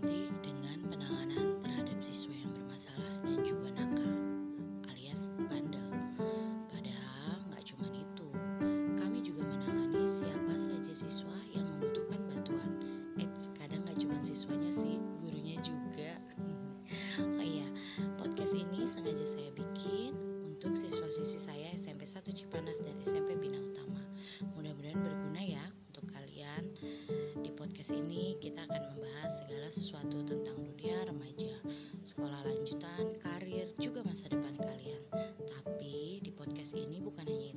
identik dengan penanganan terhadap siswa yang bermasalah dan juga nakal alias bandel. Padahal nggak cuma itu, kami juga menangani siapa saja siswa yang membutuhkan bantuan. Eh, kadang nggak cuma siswanya sih, gurunya juga. oh iya, podcast ini sengaja saya bikin untuk siswa-siswi saya SMP 1 Cipanas dan SMP Bina Utama. Mudah-mudahan berguna ya untuk kalian. Di podcast ini kita akan yaitu tentang dunia remaja, sekolah lanjutan, karir, juga masa depan kalian. Tapi di podcast ini bukan hanya